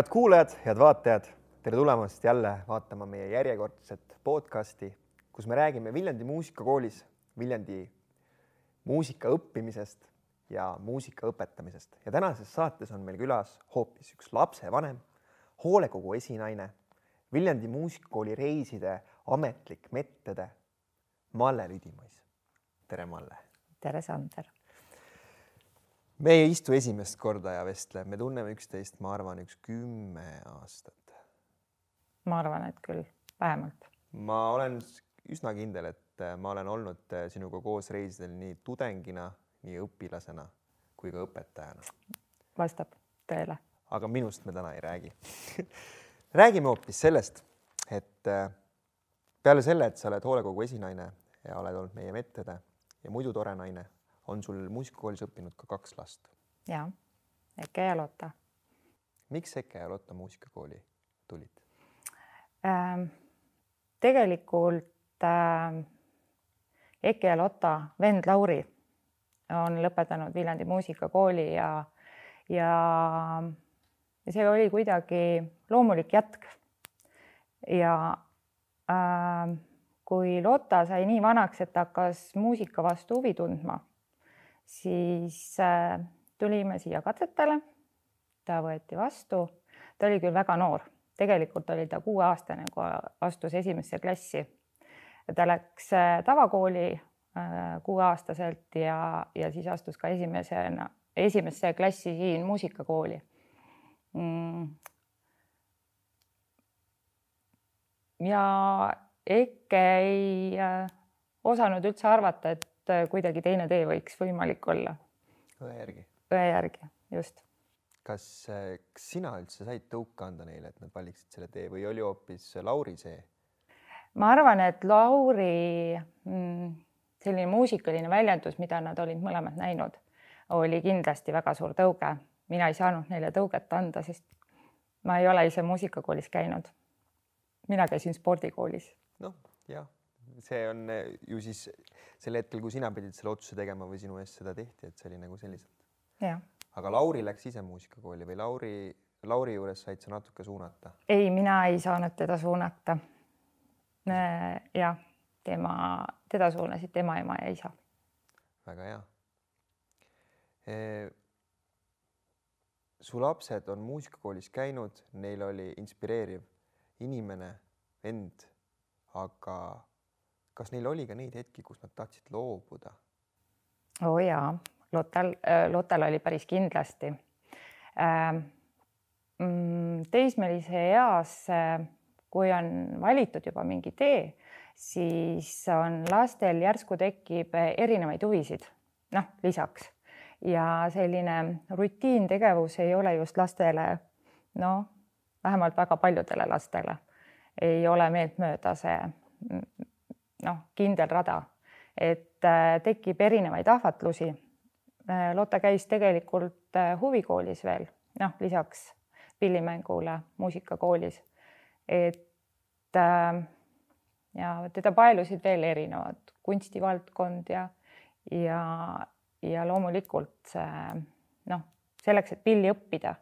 head kuulajad, head vaatajad, tere tulemast jälle vaatama meie järjekordset podcasti, kus me räägime Viljandi muusikakoolis Viljandi muusika õppimisest ja muusika õpetamisest ja tänases saates on meil külas hoopis üks lapsevanem, hoolekogu esinaine, Viljandi muusikakooli reiside ametlik medõde Malle Lüdimõis. tere, Malle. tere, Sander me ei istu esimest korda ja vestle, me tunneme üksteist, ma arvan, üks kümme aastat. ma arvan, et küll, vähemalt. ma olen üsna kindel, et äh, ma olen olnud äh, sinuga koos reisidel nii tudengina, nii õpilasena kui ka õpetajana. vastab tõele. aga minust me täna ei räägi räägime hoopis sellest, et äh, peale selle, et sa oled hoolekogu esinaine ja oled olnud meie medõde ja muidu tore naine on sul muusikakoolis õppinud ka kaks last. ja, Eke ja Lotta. miks Eke ja Lotta muusikakooli tulid ähm,? tegelikult äh, Eke ja Lotta vend Lauri on lõpetanud Viljandi muusikakooli ja, ja, ja see oli kuidagi loomulik jätk. ja äh, kui Lotta sai nii vanaks, et hakkas muusika vastu huvi tundma siis äh, tulime siia katsetele. ta võeti vastu, ta oli küll väga noor, tegelikult oli ta kuueaastane, kui astus esimesse klassi. ta läks äh, tavakooli äh, kuueaastaselt ja, ja siis astus ka esimesena, esimesse klassi siin muusikakooli mm.. ja Eke ei osanud üldse arvata, et äh, kuidagi teine tee võiks võimalik olla. õe järgi? õe järgi, just. kas, äh, kas sina üldse said tõuke anda neile, et nad valiksid selle tee või oli hoopis Lauri see? ma arvan, et Lauri mm, selline muusikaline väljendus, mida nad olid mõlemad näinud, oli kindlasti väga suur tõuge. mina ei saanud neile tõuget anda, sest ma ei ole ise muusikakoolis käinud. mina käisin spordikoolis. noh, jah see on eh, ju siis sel hetkel, kui sina pidid selle otsuse tegema või sinu eest seda tehti, et see oli nagu selliselt. aga Lauri läks ise muusikakooli või Lauri, Lauri juures said sa natuke suunata? ei, mina ei saanud teda suunata. jah, tema, teda suunasid tema ema ja isa. väga hea e su lapsed on muusikakoolis käinud, neil oli inspireeriv inimene, vend, aga kas neil oli ka neid hetki, kus nad tahtsid loobuda? oo oh jaa, Lotal, äh, Lotal oli päris kindlasti. Ähm, mm, teismelise eas, äh, kui on valitud juba mingi tee, siis on lastel järsku tekib erinevaid huvisid, noh, lisaks ja selline rutiintegevus ei ole just lastele, noh, vähemalt väga paljudele lastele ei ole meeltmööda see noh, kindel rada, et äh, tekib erinevaid ahvatlusi. Äh, Lotta käis tegelikult äh, huvikoolis veel, noh, lisaks pillimängule muusikakoolis. et ja teda paelusid veel erinevad kunstivaldkond ja, ja, ja loomulikult see noh, selleks, et pilli õppida,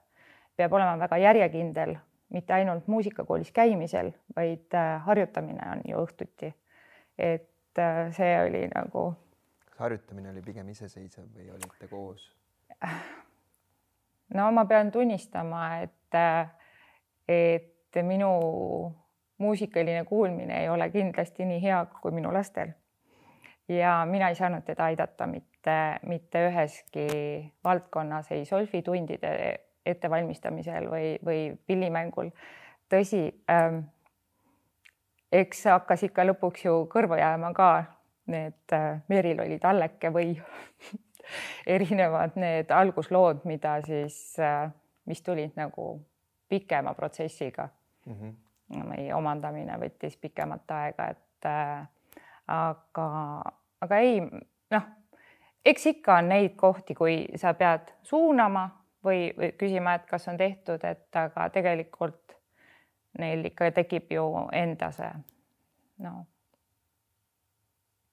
peab olema väga järjekindel, mitte ainult muusikakoolis käimisel, vaid harjutamine on ju õhtuti et äh, see oli nagu. kas harjutamine oli pigem iseseisev või olite koos? no ma pean tunnistama, et, äh, et minu muusikaline kuulmine ei ole kindlasti nii hea kui minu lastel. ja mina ei saanud teda aidata mitte, mitte üheski valdkonnas, ei solfitundide ettevalmistamisel või, või pillimängul. tõsi ähm, eks hakkas ikka lõpuks ju kõrva jääma ka need äh, Meril oli talleke või erinevad need alguslood, mida siis, äh, mis tulid nagu pikema protsessiga mm. -hmm. meie omandamine võttis pikemat aega, et äh, aga, aga ei, noh, eks ikka on neid kohti, kui sa pead suunama või, või küsima, et kas on tehtud, et aga tegelikult neil ikka tekib ju enda see no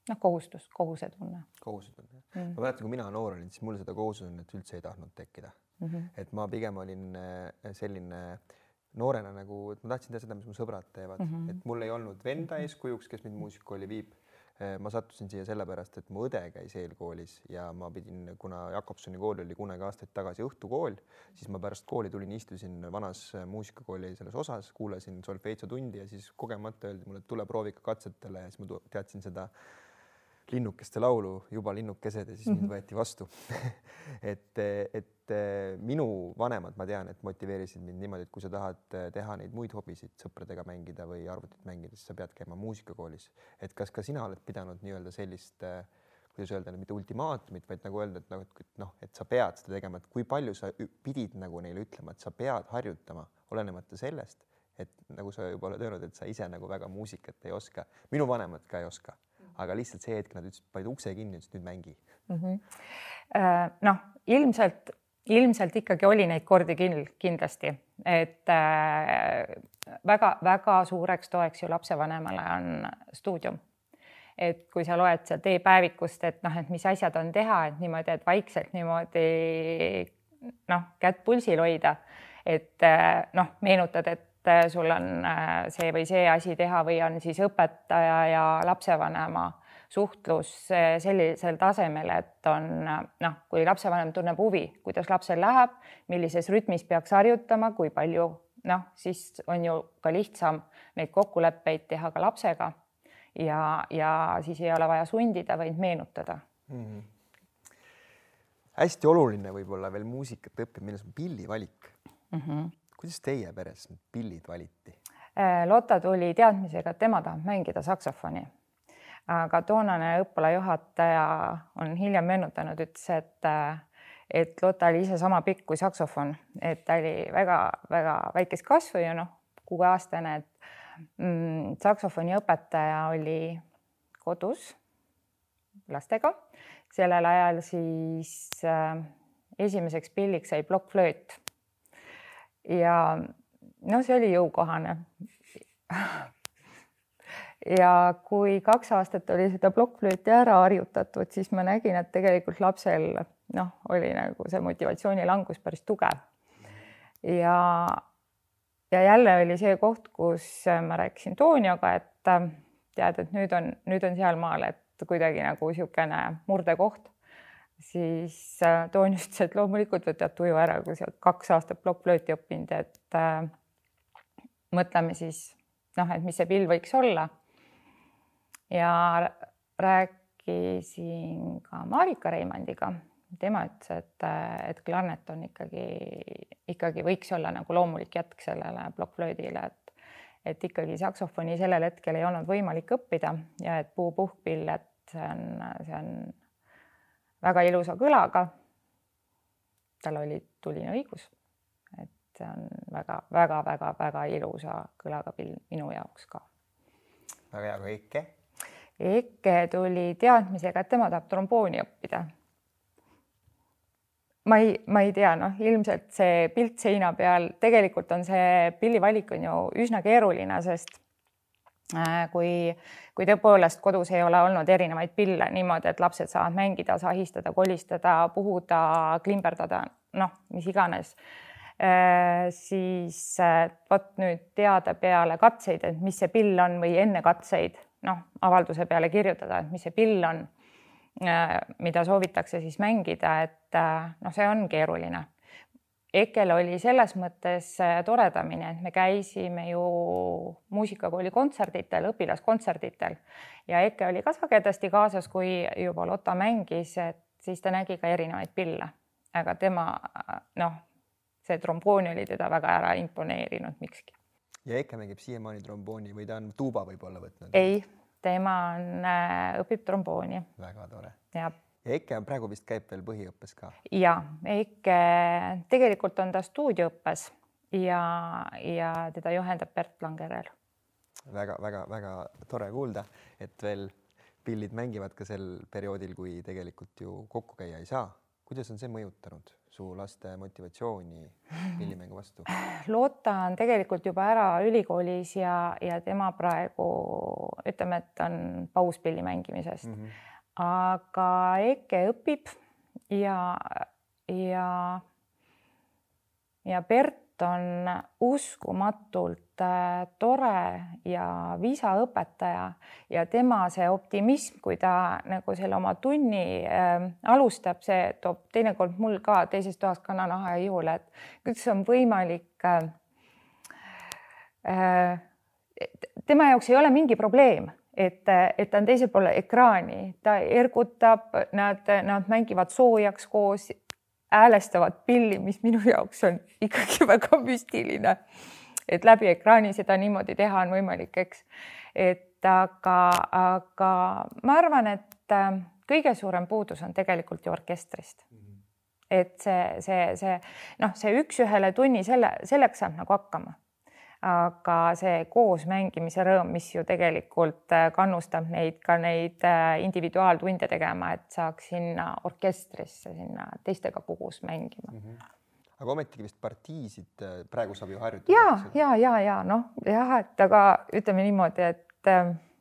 noh, kohustus, kohusetunne. kohusetunne mm., ma mäletan, kui mina noor olin, siis mul seda kohusetunnet üldse ei tahtnud tekkida mm. -hmm. et ma pigem olin äh, selline noorena nagu, et ma tahtsin teha seda, mis mu sõbrad teevad mm, -hmm. et mul ei olnud venda eeskujuks, kes mind muusikakooli viib ma sattusin siia sellepärast, et mu õde käis eelkoolis ja ma pidin, kuna Jakobsoni kool oli kunagi aastaid tagasi õhtukool, siis ma pärast kooli tulin, istusin vanas muusikakooli selles osas, kuulasin solfeitso tundi ja siis kogemata öeldi mulle, et tule proovi ikka katsetele ja siis ma teadsin seda linnukeste laulu Juba linnukesed ja siis mind -hmm. võeti vastu et, et minu vanemad, ma tean, et motiveerisid mind niimoodi, et kui sa tahad teha neid muid hobisid, sõpradega mängida või arvutit mängida, siis sa pead käima muusikakoolis. et kas ka sina oled pidanud nii-öelda sellist kuidas öelda, mitte ultimaatumit, vaid nagu öelda, et nagu, et noh, et sa pead seda tegema, et kui palju sa pidid nagu neile ütlema, et sa pead harjutama, olenemata sellest, et nagu sa juba oled öelnud, et sa ise nagu väga muusikat ei oska. minu vanemad ka ei oska aga lihtsalt see hetk nad ütlesid, panid ukse kinni, ütlesid nüüd mängi. Mm -hmm.. noh, ilmselt, ilmselt ikkagi oli neid kordi küll kindlasti, et väga-väga äh, suureks toeks ju lapsevanemale on stuudium. Et kui sa loed sealt e-päevikust, et noh, et mis asjad on teha, et niimoodi, et vaikselt niimoodi noh, kätt pulsil hoida, et äh, noh, meenutad, et et sul on äh, see või see asi teha või on siis õpetaja ja lapsevanema suhtlus äh, sellisel tasemel, et on noh, kui lapsevanem tunneb huvi, kuidas lapsel läheb, millises rütmis peaks harjutama, kui palju noh, siis on ju ka lihtsam neid kokkuleppeid teha ka lapsega ja, ja siis ei ole vaja sundida, vaid meenutada mm. -hmm. hästi oluline võib-olla veel muusikat õppimine on pillivalik mm. -hmm kuidas teie peres need pillid valiti? Äh, Lotta tuli teadmisega, et tema tahab mängida saksofoni. aga toonane õppealajuhataja on hiljem meenutanud, ütles, et äh, et Lotta oli ise sama pikk kui saksofon, et ta oli väga-väga väikest kasvu ja noh, kuueaastane, et mm, saksofoni õpetaja oli kodus lastega. sellel ajal siis äh, esimeseks pilliks sai plokkflööt ja no see oli jõukohane. ja kui kaks aastat oli seda plokkflööti ära harjutatud, siis ma nägin, et tegelikult lapsel noh, oli nagu see motivatsioonilangus päris tugev. ja, ja jälle oli see koht, kus ma rääkisin Toonioga, et tead, et nüüd on, nüüd on sealmaal, et kuidagi nagu niisugune murdekoht siis äh, toon just see, et loomulikult võtad tuju ära, kui sa oled kaks aastat plokkflööti õppinud, et äh, mõtleme siis noh, et mis see pill võiks olla. ja rääkisin ka Marika Reimandiga, tema ütles, et, äh, et klarnet on ikkagi, ikkagi võiks olla nagu loomulik jätk sellele plokkflöödile, et et ikkagi saksofoni sellel hetkel ei olnud võimalik õppida ja et puupuhkpill, et see on, see on väga ilusa kõlaga. tal oli tuline õigus, et see on väga-väga-väga-väga ilusa kõlaga pill minu jaoks ka. väga hea, aga Eke? Eke tuli teadmisega, et tema tahab trombooni õppida. ma ei, ma ei tea, noh, ilmselt see pilt seina peal, tegelikult on see pillivalik on ju üsna keeruline, sest kui, kui tõepoolest kodus ei ole olnud erinevaid pille niimoodi, et lapsed saavad mängida, sahistada, kolistada, puhuda, klimberdada, noh, mis iganes, äh, siis äh, vot nüüd teada peale katseid, et mis see pill on või enne katseid, noh, avalduse peale kirjutada, et mis see pill on, mida soovitakse siis mängida, et noh, see on keeruline Ekel oli selles mõttes äh, toredamini, et me käisime ju muusikakooli kontserditel, õpilaskontserditel ja Eke oli ka sagedasti kaasas, kui juba Lotta mängis, et siis ta nägi ka erinevaid pille, aga tema noh, see tromboon oli teda väga ära imponeerinud mikski. ja Eke mängib siiamaani trombooni või ta on tuuba võib-olla võtnud? ei, tema on, äh, õpib trombooni. väga tore. jah ja Eke praegu vist käib veel põhiõppes ka? ja Eke, tegelikult on ta stuudioõppes ja, ja teda juhendab Bert Langerel väga,. väga-väga-väga tore kuulda, et veel pillid mängivad ka sel perioodil, kui tegelikult ju kokku käia ei saa. kuidas on see mõjutanud su laste motivatsiooni pillimängu vastu? Lotta on tegelikult juba ära ülikoolis ja, ja tema praegu ütleme, et on paus pilli mängimisest mm. -hmm. Aga Eke õpib ja, ja, ja Bert on uskumatult äh, tore ja visaõpetaja ja tema see optimism, kui ta nagu selle oma tunni äh, alustab, see toob teinekord mul ka teises toas kananaha ihule, et kuidas on võimalik äh,. Äh, tema jaoks ei ole mingi probleem et, et ta on teisel pool ekraani, ta ergutab, nad, nad mängivad soojaks koos häälestavad pilli, mis minu jaoks on ikkagi väga müstiline. et läbi ekraani seda niimoodi teha on võimalik, eks. et aga, aga ma arvan, et äh, kõige suurem puudus on tegelikult ju orkestrist. et see, see, see noh, see üks-ühele tunni selle, selleks saab nagu hakkama aga see koos mängimise rõõm, mis ju tegelikult äh, kannustab neid ka neid äh, individuaaltunde tegema, et saaks sinna orkestrisse, sinna teistega koos mängima mm. -hmm aga ometigi vist partiisid äh, praegu saab ju harjutada. ja, ja, ja, ja noh, jah, et aga ütleme niimoodi, et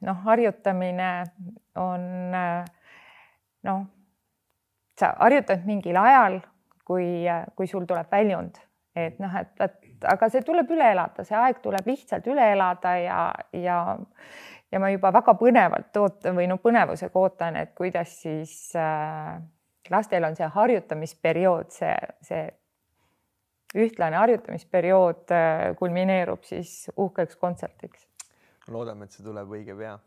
noh, harjutamine on noh, sa harjutad mingil ajal, kui, kui sul tuleb väljund, et noh, et, et aga see tuleb üle elada, see aeg tuleb lihtsalt üle elada ja, ja ja ma juba väga põnevalt ootan või no põnevusega ootan, et kuidas siis äh, lastel on see harjutamisperiood, see, see ühtlane harjutamisperiood äh, kulmineerub siis uhkeks kontserdiks. loodame, et see tuleb õige pea.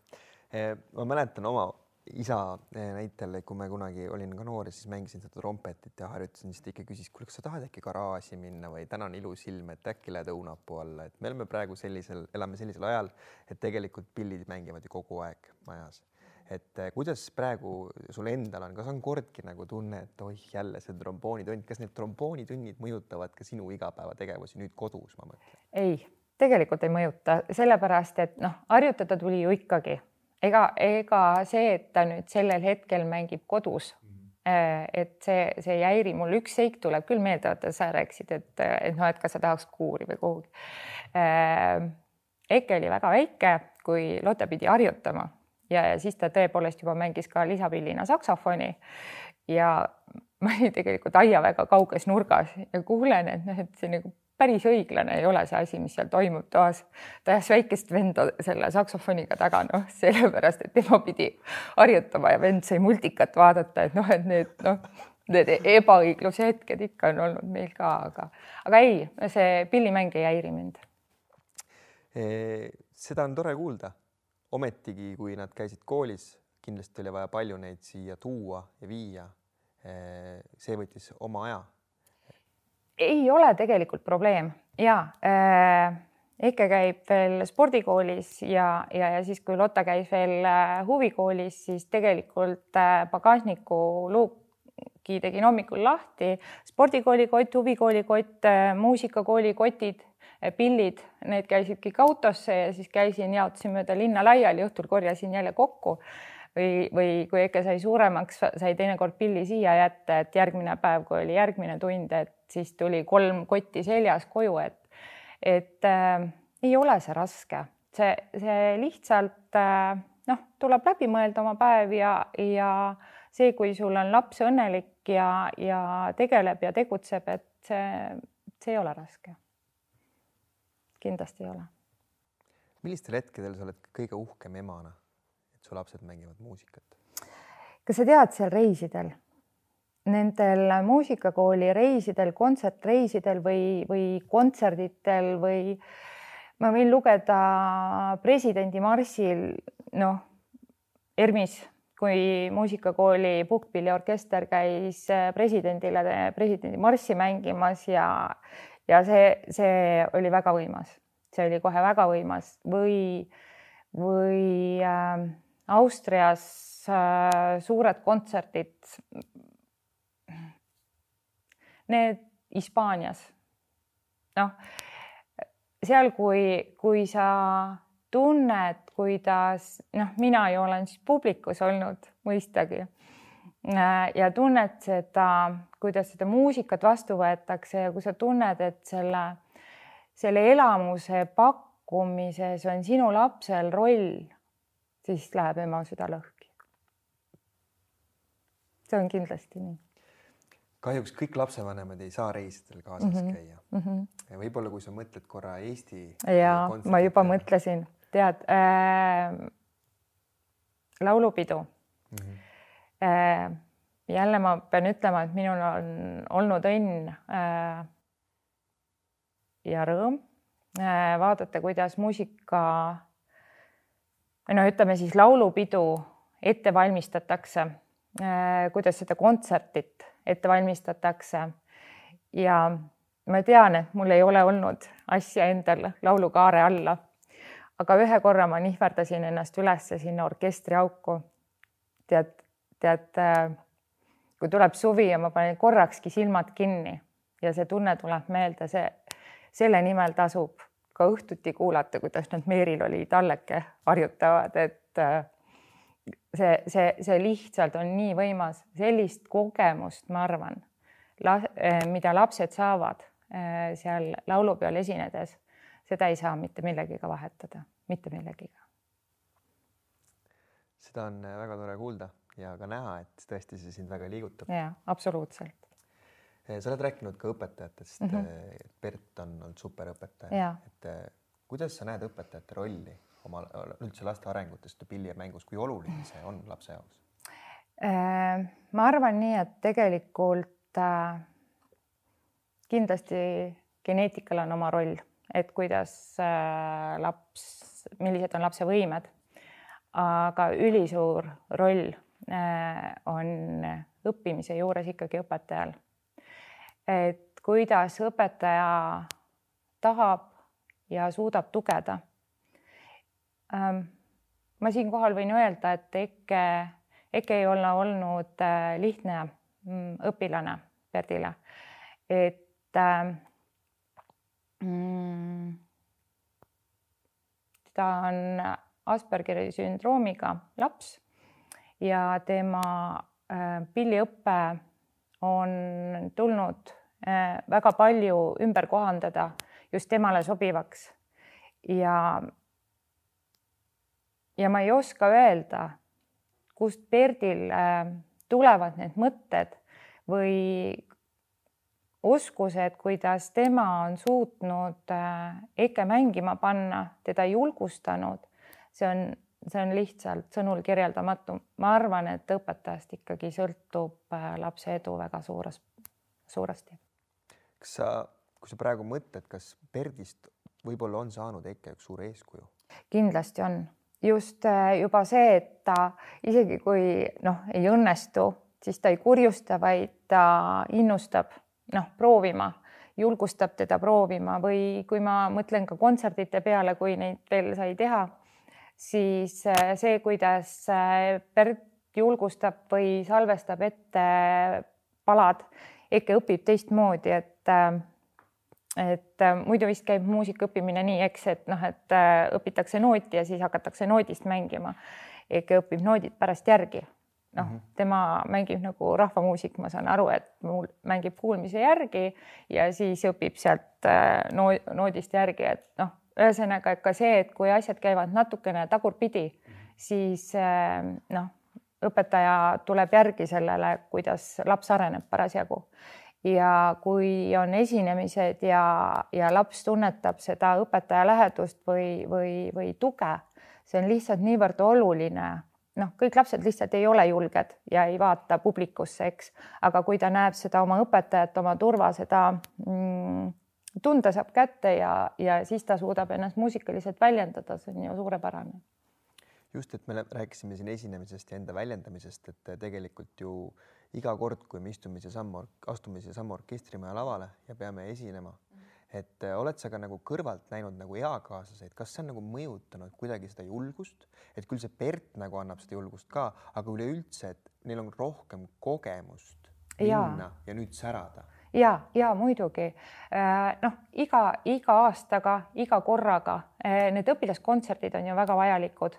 Eh, ma mäletan oma isa eh, näitel, kui ma kunagi olin ka noor siis mängisin seda trompetit ja harjutasin, siis ta ikka küsis, kuule, kas sa tahad äkki garaaži minna või täna on ilus ilm, et äkki lähed õunapuu alla, et me oleme praegu sellisel, elame sellisel ajal, et tegelikult pillid mängivad ju kogu aeg majas. et eh, kuidas praegu sul endal on, kas on kordki nagu tunne, et oih, jälle see tromboonitund, kas need tromboonitunnid mõjutavad ka sinu igapäevategevusi nüüd kodus, ma mõtlen? ei, tegelikult ei mõjuta, sellepärast et noh, harjutada tuli ju ikkagi ega, ega see, et ta nüüd sellel hetkel mängib kodus mm, -hmm. et see, see ei häiri mul, üks seik tuleb küll meelde, vaata sa rääkisid, et, et noh, et kas sa tahaks kuuri või kuhugi. Äh, Eke oli väga väike, kui Lotte pidi harjutama ja, ja siis ta tõepoolest juba mängis ka lisapillina saksofoni ja ma olin tegelikult aia väga kauges nurgas ja kuulen, et noh, et see nagu päris õiglane ei ole see asi, mis seal toimub toas. ta ajas väikest venda selle saksofoniga taga, noh, sellepärast et tema pidi harjutama ja vend sai multikat vaadata, et noh, et need noh, need ebaõigluse hetked ikka on olnud meil ka, aga, aga ei, see pillimäng ei häiri mind. seda on tore kuulda. ometigi, kui nad käisid koolis, kindlasti oli vaja palju neid siia tuua ja viia. see võttis oma aja ei ole tegelikult probleem. Ja äh, Eke käib veel spordikoolis ja, ja, ja siis, kui Lotta käis veel äh, huvikoolis, siis tegelikult äh, pagasniku luuki tegin hommikul lahti, spordikooli kott, huvikooli kott, äh, muusikakooli kotid, pillid, need käisid kõik autosse ja siis käisin, jaotasin mööda linna laiali, õhtul korjasin jälle kokku või, või kui Eke sai suuremaks, sai teinekord pilli siia jätta, et järgmine päev, kui oli järgmine tund, et siis tuli kolm kotti seljas koju, et, et äh, ei ole see raske, see, see lihtsalt äh, noh, tuleb läbi mõelda oma päev ja, ja see, kui sul on laps õnnelik ja, ja tegeleb ja tegutseb, et see, see ei ole raske. kindlasti ei ole. millistel hetkedel sa oled kõige uhkem emana? Su lapsed mängivad muusikat? kas sa tead seal reisidel, nendel muusikakooli reisidel, kontsertreisidel või, või kontserditel või ma võin lugeda presidendi marssil, noh, ERMis, kui muusikakooli puhkpilliorkester käis presidendile presidendi marssi mängimas ja, ja see, see oli väga võimas, see oli kohe väga võimas või, või äh, Austrias äh, suured kontserdid. Need Hispaanias, noh, seal, kui, kui sa tunned, kuidas noh, mina ju olen siis publikus olnud mõistagi ja tunned seda, kuidas seda muusikat vastu võetakse ja kui sa tunned, et selle, selle elamuse pakkumises on sinu lapsel roll, siis läheb ema süda lõhki. see on kindlasti nii kahjuks kõik lapsevanemad ei saa reisidel kaasas mm -hmm. käia mm. -hmm. ja võib-olla, kui sa mõtled korra Eesti. ja ma juba mõtlesin, tead äh,, laulupidu mm. -hmm. Äh, jälle ma pean ütlema, et minul on olnud õnn äh, ja rõõm äh, vaadata, kuidas muusika või noh, ütleme siis laulupidu ette valmistatakse äh,, kuidas seda kontsertit ette valmistatakse. ja ma tean, et mul ei ole olnud asja endal laulukaare alla. aga ühe korra ma nihverdasin ennast ülesse sinna orkestriauku. tead, tead, kui tuleb suvi ja ma panen korrakski silmad kinni ja see tunne tuleb meelde, see, selle nimel tasub ka õhtuti kuulata, kuidas nad Meeril oli talleke harjutavad, et see, see, see lihtsalt on nii võimas, sellist kogemust, ma arvan, eh, mida lapsed saavad eh, seal laulupeol esinedes, seda ei saa mitte millegiga vahetada, mitte millegiga. seda on väga tore kuulda ja ka näha, et tõesti see sind väga liigutab. ja absoluutselt. Sa oled rääkinud ka õpetajatest mm. -hmm. Bert on olnud superõpetaja, et kuidas sa näed õpetajate rolli oma üldse laste arengutest ja pillimängus, kui oluline see on lapse jaoks? Ma arvan nii, et tegelikult kindlasti geneetikal on oma roll, et kuidas laps, millised on lapse võimed. aga ülisuur roll on õppimise juures ikkagi õpetajal. Et kuidas õpetaja tahab ja suudab tugeda. Ähm, ma siinkohal võin öelda, et EKE, EKE ei ole olnud äh, lihtne mm, õpilane Perdile, et ähm, mm, ta on Aspergeri sündroomiga laps ja tema äh, pilliõpe on tulnud äh, väga palju ümber kohandada just temale sobivaks ja ja ma ei oska öelda, kust Berdil äh, tulevad need mõtted või oskused, kuidas tema on suutnud äh, Eke mängima panna, teda julgustanud. see on, see on lihtsalt sõnul kirjeldamatu. ma arvan, et õpetajast ikkagi sõltub äh, lapse edu väga suures, suuresti. kas sa, kui sa praegu mõtled, kas Berdist võib-olla on saanud Eke üks suur eeskuju? kindlasti on just äh, juba see, et ta isegi kui noh, ei õnnestu, siis ta ei kurjusta, vaid ta innustab noh, proovima, julgustab teda proovima või kui ma mõtlen ka kontserdite peale, kui neid veel sai teha, siis äh, see, kuidas Bert äh, julgustab või salvestab ette palad, ikka õpib teistmoodi, et et äh, muidu vist käib muusika õppimine nii, eks, et noh, et äh, õpitakse nooti ja siis hakatakse noodist mängima. ikka õpib noodid pärast järgi. noh mm -hmm., tema mängib nagu rahvamuusik, ma saan aru, et mul mängib kuulmise järgi ja siis õpib sealt äh, no, noodist järgi, et noh, ühesõnaga, et ka see, et kui asjad käivad natukene tagurpidi siis noh, õpetaja tuleb järgi sellele, kuidas laps areneb parasjagu ja kui on esinemised ja, ja laps tunnetab seda õpetaja lähedust või, või, või tuge, see on lihtsalt niivõrd oluline. noh, kõik lapsed lihtsalt ei ole julged ja ei vaata publikusse, eks, aga kui ta näeb seda oma õpetajat, oma turva, seda mm, tunda saab kätte ja, ja siis ta suudab ennast muusikaliselt väljendada, see on ju suurepärane. Just, et me rääkisime siin esinemisest ja enda väljendamisest, et tegelikult ju iga kord, kui me istume seesama, astume seesama orkestrimaja lavale ja peame esinema et äh, oled sa ka nagu kõrvalt näinud nagu eakaaslaseid, kas see on nagu mõjutanud kuidagi seda julgust, et küll see Bert nagu annab seda julgust ka, aga üleüldse, et neil on rohkem kogemust minna ja, ja nüüd särada ja, ja muidugi. Noh, iga, iga aastaga, iga korraga. Need õpilaskontserdid on ju väga vajalikud.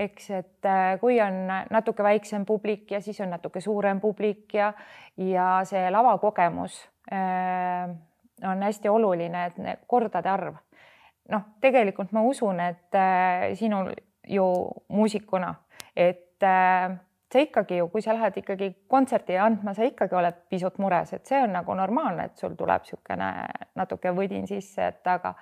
Eks, et kui on natuke väiksem publik ja siis on natuke suurem publik ja, ja see lavakogemus on hästi oluline, et kordade arv. noh, tegelikult ma usun, et sinul ju muusikuna, et sa ikkagi ju, kui sa lähed ikkagi kontserti andma, sa ikkagi oled pisut mures, et see on nagu normaalne, et sul tuleb niisugune natuke võdin sisse, et aga,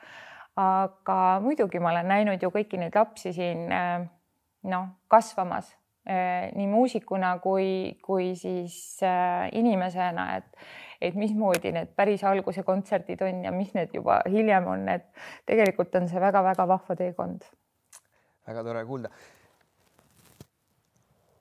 aga muidugi ma olen näinud ju kõiki neid lapsi siin noh, kasvamas nii muusikuna kui, kui siis inimesena, et, et mismoodi need päris alguse kontserdid on ja mis need juba hiljem on, et tegelikult on see väga-väga vahva teekond. väga tore kuulda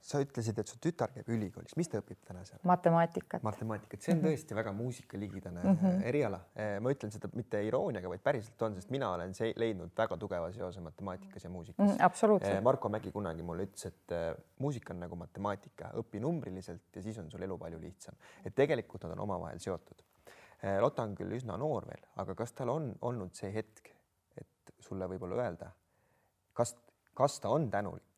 sa ütlesid, et su tütar käib ülikoolis, mis ta õpib täna seal? matemaatikat. matemaatikat, see on -hmm. tõesti väga muusikaligidane mm -hmm. eriala. Eh, ma ütlen seda mitte irooniaga, vaid päriselt on, sest mina olen see leidnud väga tugeva seose matemaatikas ja muusikas mm. absoluutselt. Eh, Marko Mägi kunagi mulle ütles, et muusika on nagu matemaatika, õpi numbriliselt ja siis on sul elu palju lihtsam. et tegelikult nad on omavahel seotud. Lotta on küll üsna noor veel, aga kas tal on olnud see hetk, et sulle võib-olla öelda, kas, kas ta on tänulik?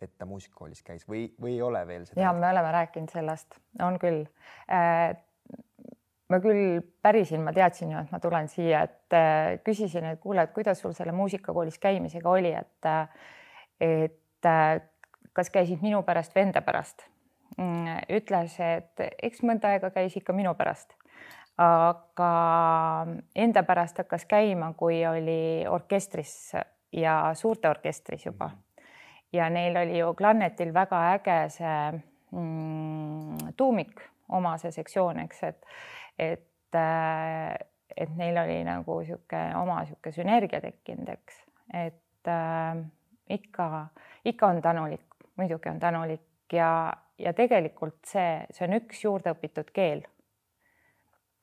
Et ta muusikakoolis käis või, või ei ole veel seda? ja me oleme rääkinud sellest, on küll äh,. ma küll pärisin, ma teadsin ju, et ma tulen siia, et äh, küsisin, et kuule, et kuidas sul selle muusikakoolis käimisega oli, et äh,, et kas käisid minu pärast või enda pärast mm,. ütles, et eks mõnda aega käis ikka minu pärast aga enda pärast hakkas käima, kui oli orkestris ja suurte orkestris juba mm ja neil oli ju Klarnetil väga äge see mm, tuumik, oma see sektsioon, eks, et, et, äh, et neil oli nagu niisugune oma niisugune sünergia tekkinud, eks, et äh, ikka, ikka on tänulik, muidugi on tänulik. Ja, ja tegelikult see, see on üks juurde õpitud keel.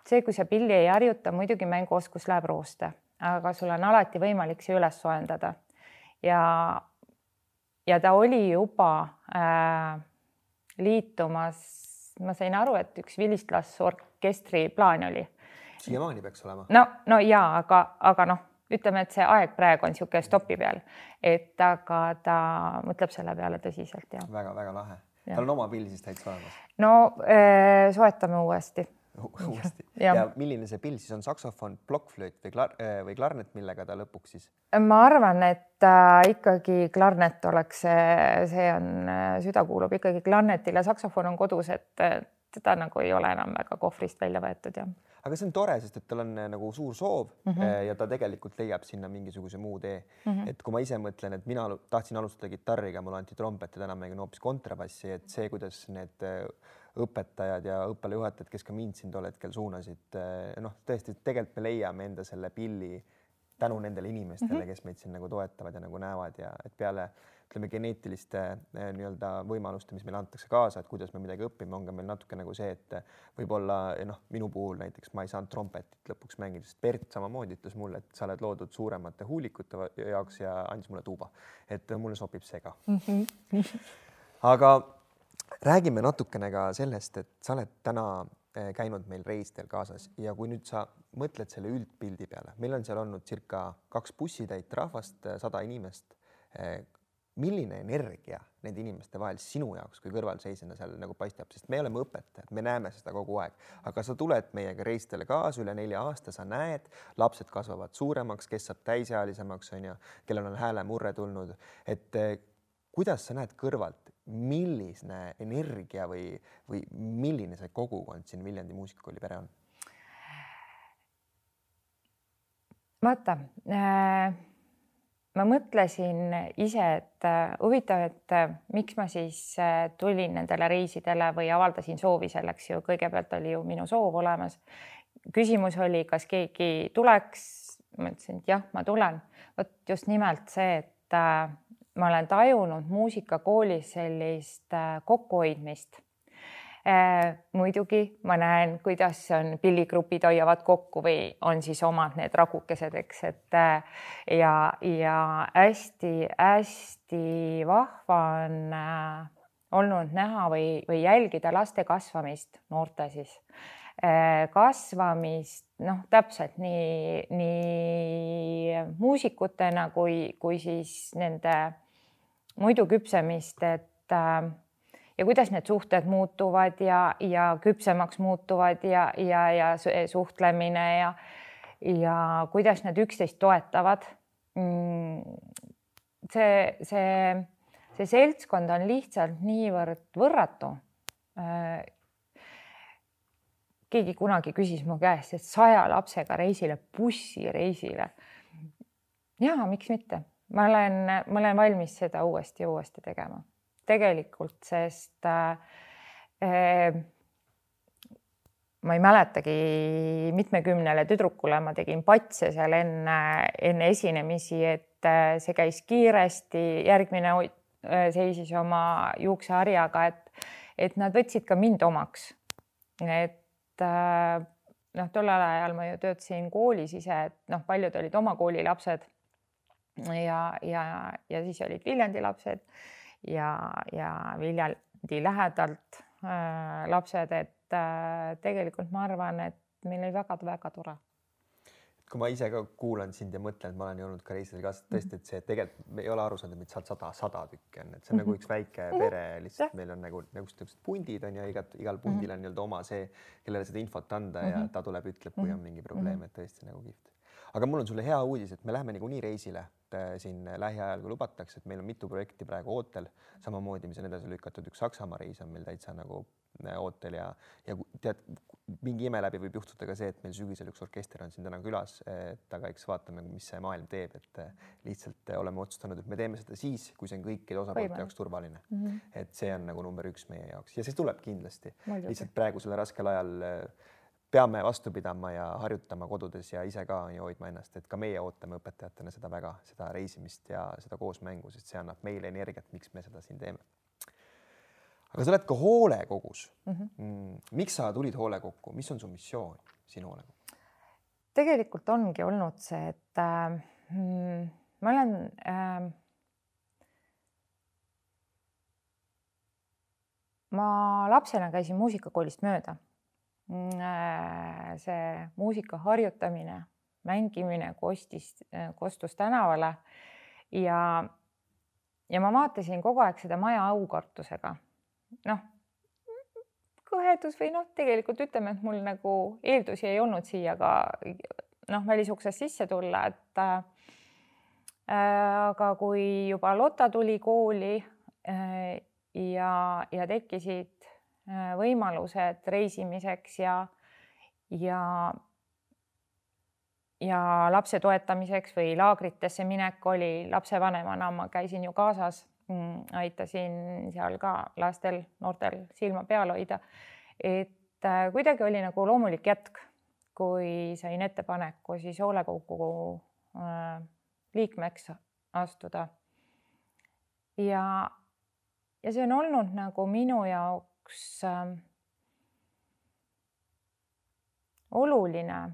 see, kui sa pilli ei harjuta, muidugi mänguoskus läheb rooste, aga sul on alati võimalik see üles soojendada. Ja ja ta oli juba äh, liitumas, ma sain aru, et üks vilistlasorkestri plaan oli. siiamaani peaks olema. no, no ja aga, aga noh, ütleme, et see aeg praegu on niisugune stopi peal, et aga ta mõtleb selle peale tõsiselt ja väga,. väga-väga lahe. tal on oma pill siis täitsa olemas? no äh, soetame uuesti uuesti ja. ja milline see pill siis on, saksofon, plokkflööt või klar- või klarnet, millega ta lõpuks siis? ma arvan, et äh, ikkagi klarnet oleks see, see on, äh, süda kuulub ikkagi klarnetile, saksofon on kodus, et teda nagu ei ole enam väga kohvrist välja võetud ja. aga see on tore, sest et tal on nagu suur soov mm -hmm. ja ta tegelikult leiab sinna mingisuguse muu tee mm. -hmm. et kui ma ise mõtlen, et mina tahtsin alustada kitarriga, mulle anti trompet ja täna mängin hoopis kontrabassi, et see, kuidas need õpetajad ja õppealajuhatajad, kes ka mind siin tol hetkel suunasid, eh, noh, tõesti, tegelikult me leiame enda selle pilli tänu nendele inimestele mm, -hmm. kes meid siin nagu toetavad ja nagu näevad ja et peale ütleme geneetiliste eh, nii-öelda võimaluste, mis meile antakse kaasa, et kuidas me midagi õpime, on ka meil natuke nagu see, et võib-olla eh, noh, minu puhul näiteks ma ei saanud trompetit lõpuks mängida, sest Bert samamoodi ütles mulle, et sa oled loodud suuremate huulikute jaoks ja andis mulle tuuba, et mulle sobib see ka mm. -hmm. aga räägime natukene ka sellest, et sa oled täna eh, käinud meil reistel kaasas ja kui nüüd sa mõtled selle üldpildi peale, meil on seal olnud circa kaks bussitäit rahvast, eh, sada inimest. Eh, milline energia nende inimeste vahel sinu jaoks kui kõrvalseisjana seal nagu paistab, sest me oleme õpetajad, me näeme seda kogu aeg, aga sa tuled meiega reistele kaasa üle nelja aasta, sa näed, lapsed kasvavad suuremaks, kes saab täisealisemaks, on ju, kellel on häälemurre tulnud, et kuidas sa näed kõrvalt, milline energia või, või milline see kogukond siin Viljandi Muusikakooli pere on? vaata äh,, ma mõtlesin ise, et äh, huvitav, et äh, miks ma siis äh, tulin nendele reisidele või avaldasin soovi selleks ju, kõigepealt oli ju minu soov olemas. küsimus oli, kas keegi tuleks. ma ütlesin, et jah, ma tulen. vot just nimelt see, et ma olen tajunud muusikakoolis sellist äh, kokkuhoidmist. Äh, muidugi ma näen, kuidas on pilligrupid hoiavad kokku või on siis omad need ragukesed, eks, et äh, ja, ja hästi-hästi vahva on olnud näha või, või jälgida laste kasvamist, noorte siis kasvamist, noh, täpselt nii, nii muusikutena kui, kui siis nende muidu küpsemist, et äh, ja kuidas need suhted muutuvad ja, ja küpsemaks muutuvad ja, ja, ja suhtlemine ja, ja kuidas nad üksteist toetavad. Mm, see, see, see seltskond on lihtsalt niivõrd võrratu. Äh, keegi kunagi küsis mu käest, et saja lapsega reisile, bussireisile. ja miks mitte ma olen, ma olen valmis seda uuesti ja uuesti tegema, tegelikult, sest äh, ma ei mäletagi, mitmekümnele tüdrukule ma tegin patse seal enne, enne esinemisi, et äh, see käis kiiresti, järgmine äh, seisis oma juukseharjaga, et, et nad võtsid ka mind omaks. et äh, noh, tollel ajal ma ju töötasin koolis ise, et noh, paljud olid oma kooli lapsed ja, ja, ja siis olid Viljandi lapsed ja, ja Viljandi lähedalt äh, lapsed, et äh, tegelikult ma arvan, et meil oli väga-väga tore kui ma ise ka kuulan sind ja mõtlen, et ma olen ju olnud ka reisidel ka tõesti, et see tegelikult me ei ole aru saanud, et meid sealt sada, sada tükki on, et see on mm -hmm. nagu üks väike mhm. pere lihtsalt, meil on nagu nagu niisugused pundid on ju, igat igal pundil on nii-öelda oma see, kellele seda infot anda mm -hmm. ja mhm. ta tuleb, ütleb, kui on mingi probleem, et tõesti nagu kihvt. aga mul on sulle hea uudis, et me läheme niikuinii reisile Äh, siin lähiajal, kui lubatakse, et meil on mitu projekti praegu ootel, samamoodi, mis on edasi lükatud, üks Saksamaa reis on meil täitsa nagu äh, ootel ja, ja tead, mingi ime läbi võib juhtuda ka see, et meil sügisel üks orkester on siin täna külas, et aga eks vaatame, mis see maailm teeb, et äh, lihtsalt oleme otsustanud, et me teeme seda siis, kui see on kõikide osapoolte jaoks turvaline mm. -hmm. et see on nagu number üks meie jaoks ja see tuleb kindlasti. lihtsalt praegusel raskel ajal peame vastu pidama ja harjutama kodudes ja ise ka ja hoidma ennast, et ka meie ootame õpetajatena seda väga, seda reisimist ja seda koosmängu, sest see annab meile energiat, miks me seda siin teeme. aga sa oled ka hoolekogus mhm. mm. -hmm. miks sa tulid hoolekokku, mis on su missioon siin hoolekokku? tegelikult ongi olnud see, et äh, mm, ma olen äh, ma lapsena käisin muusikakoolist mööda see muusika harjutamine, mängimine kostis, äh, kostus tänavale ja, ja ma vaatasin kogu aeg seda maja aukartusega. noh, kõhedus või noh, tegelikult ütleme, et mul nagu eeldusi ei olnud siia ka noh, välisuksest sisse tulla, et äh, aga kui juba Lotta tuli kooli äh, ja, ja tekkisid Äh, võimalused reisimiseks ja, ja, ja lapse toetamiseks või laagritesse minek oli lapsevanemana, ma käisin ju kaasas, mm, aitasin seal ka lastel, noortel silma peal hoida. et äh, kuidagi oli nagu loomulik jätk, kui sain ettepaneku siis hoolekogu äh, liikmeks astuda. ja, ja see on olnud nagu minu jaoks jaoks äh, oluline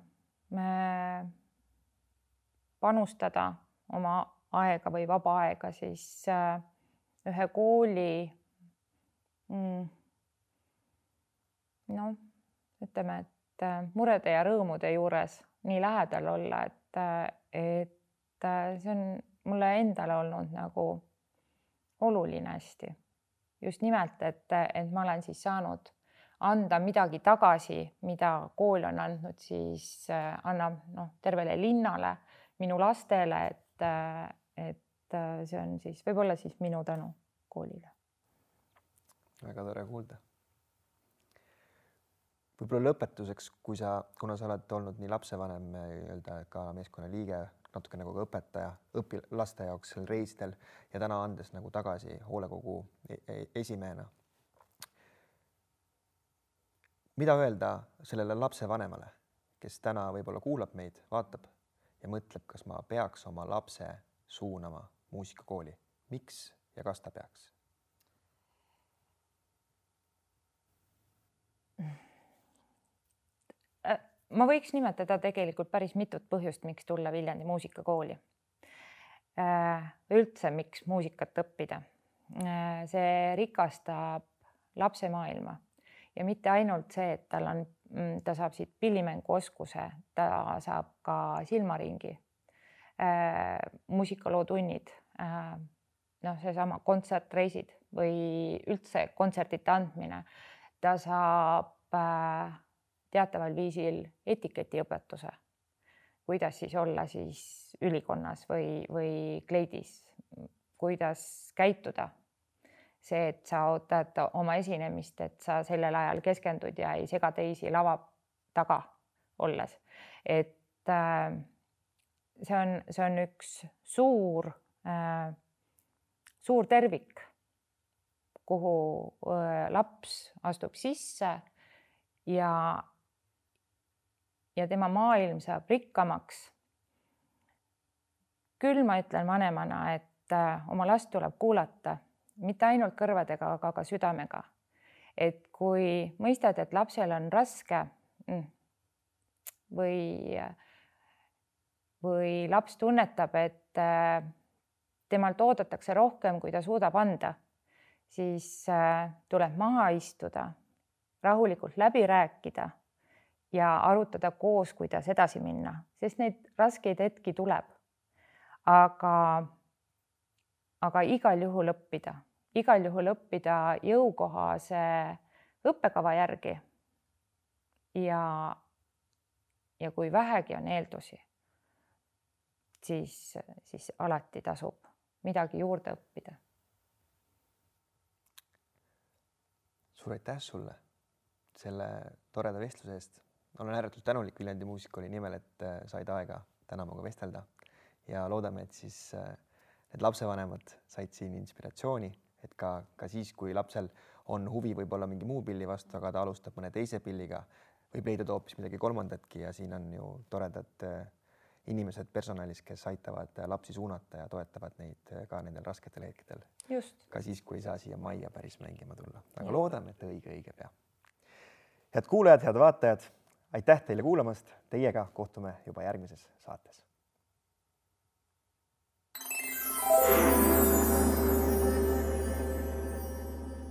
panustada oma aega või vaba aega siis äh, ühe kooli mm, noh, ütleme, et äh, murede ja rõõmude juures nii lähedal olla, et, äh, et see on mulle endale olnud nagu oluline hästi just nimelt, et, et ma olen siis saanud anda midagi tagasi, mida kool on andnud, siis äh, annab noh, tervele linnale, minu lastele, et, äh, et äh, see on siis võib-olla siis minu tänu koolile. väga tore kuulda. võib-olla lõpetuseks, kui sa, kuna sa oled olnud nii lapsevanem nii-öelda ka meeskonna liige natuke nagu ka õpetaja õpi-, laste jaoks seal reisidel ja täna andes nagu tagasi hoolekogu e-, e-, esimehena. mida öelda sellele lapsevanemale, kes täna võib-olla kuulab meid, vaatab ja mõtleb, kas ma peaks oma lapse suunama muusikakooli, miks ja kas ta peaks? Ma võiks nimetada tegelikult päris mitut põhjust, miks tulla Viljandi muusikakooli. Äh, üldse, miks muusikat õppida. Äh, see rikastab lapse maailma ja mitte ainult see, et tal on mm, ta saab siit pillimänguoskuse, ta saab ka silmaringi äh,, muusikalootunnid noh, seesama kontsertreisid või üldse kontsertide andmine. ta saab teataval viisil etiketiõpetuse, kuidas siis olla siis ülikonnas või, või kleidis, kuidas käituda? See, et sa ootad oma esinemist, et sa sellel ajal keskendud ja ei sega teisi lava taga olles. et äh, see on, see on üks suur äh,, suur tervik, kuhu äh, laps astub sisse ja, ja tema maailm saab rikkamaks. küll ma ütlen vanemana, et äh, oma last tuleb kuulata mitte ainult kõrvadega, aga ka südamega. et kui mõistad, et lapsel on raske mm, või, või laps tunnetab, et äh, temalt oodatakse rohkem, kui ta suudab anda, siis äh, tuleb maha istuda, rahulikult läbi rääkida ja arutada koos, kuidas edasi minna, sest neid raskeid hetki tuleb. aga aga igal juhul õppida, igal juhul õppida jõukohase õppekava järgi. ja, ja kui vähegi on eeldusi, siis, siis alati tasub midagi juurde õppida. suur aitäh sulle selle toreda vestluse eest. Olen ääretult tänulik Viljandi Muusikooli nimel, et äh, said aega täna minuga vestelda ja loodame, et siis äh, need lapsevanemad said siin inspiratsiooni, et ka, ka siis, kui lapsel on huvi võib-olla mingi muu pilli vastu, aga ta alustab mõne teise pilliga, võib leida ta hoopis midagi kolmandatki ja siin on ju toredad äh, inimesed personalis, kes aitavad lapsi suunata ja toetavad neid ka nendel rasketel hetkedel. ka siis, kui ei saa siia majja päris mängima tulla, aga ja. loodame, et õige-õige pea. head kuulajad, head vaatajad, aitäh teile kuulamast, teiega kohtume juba järgmises saates. thank you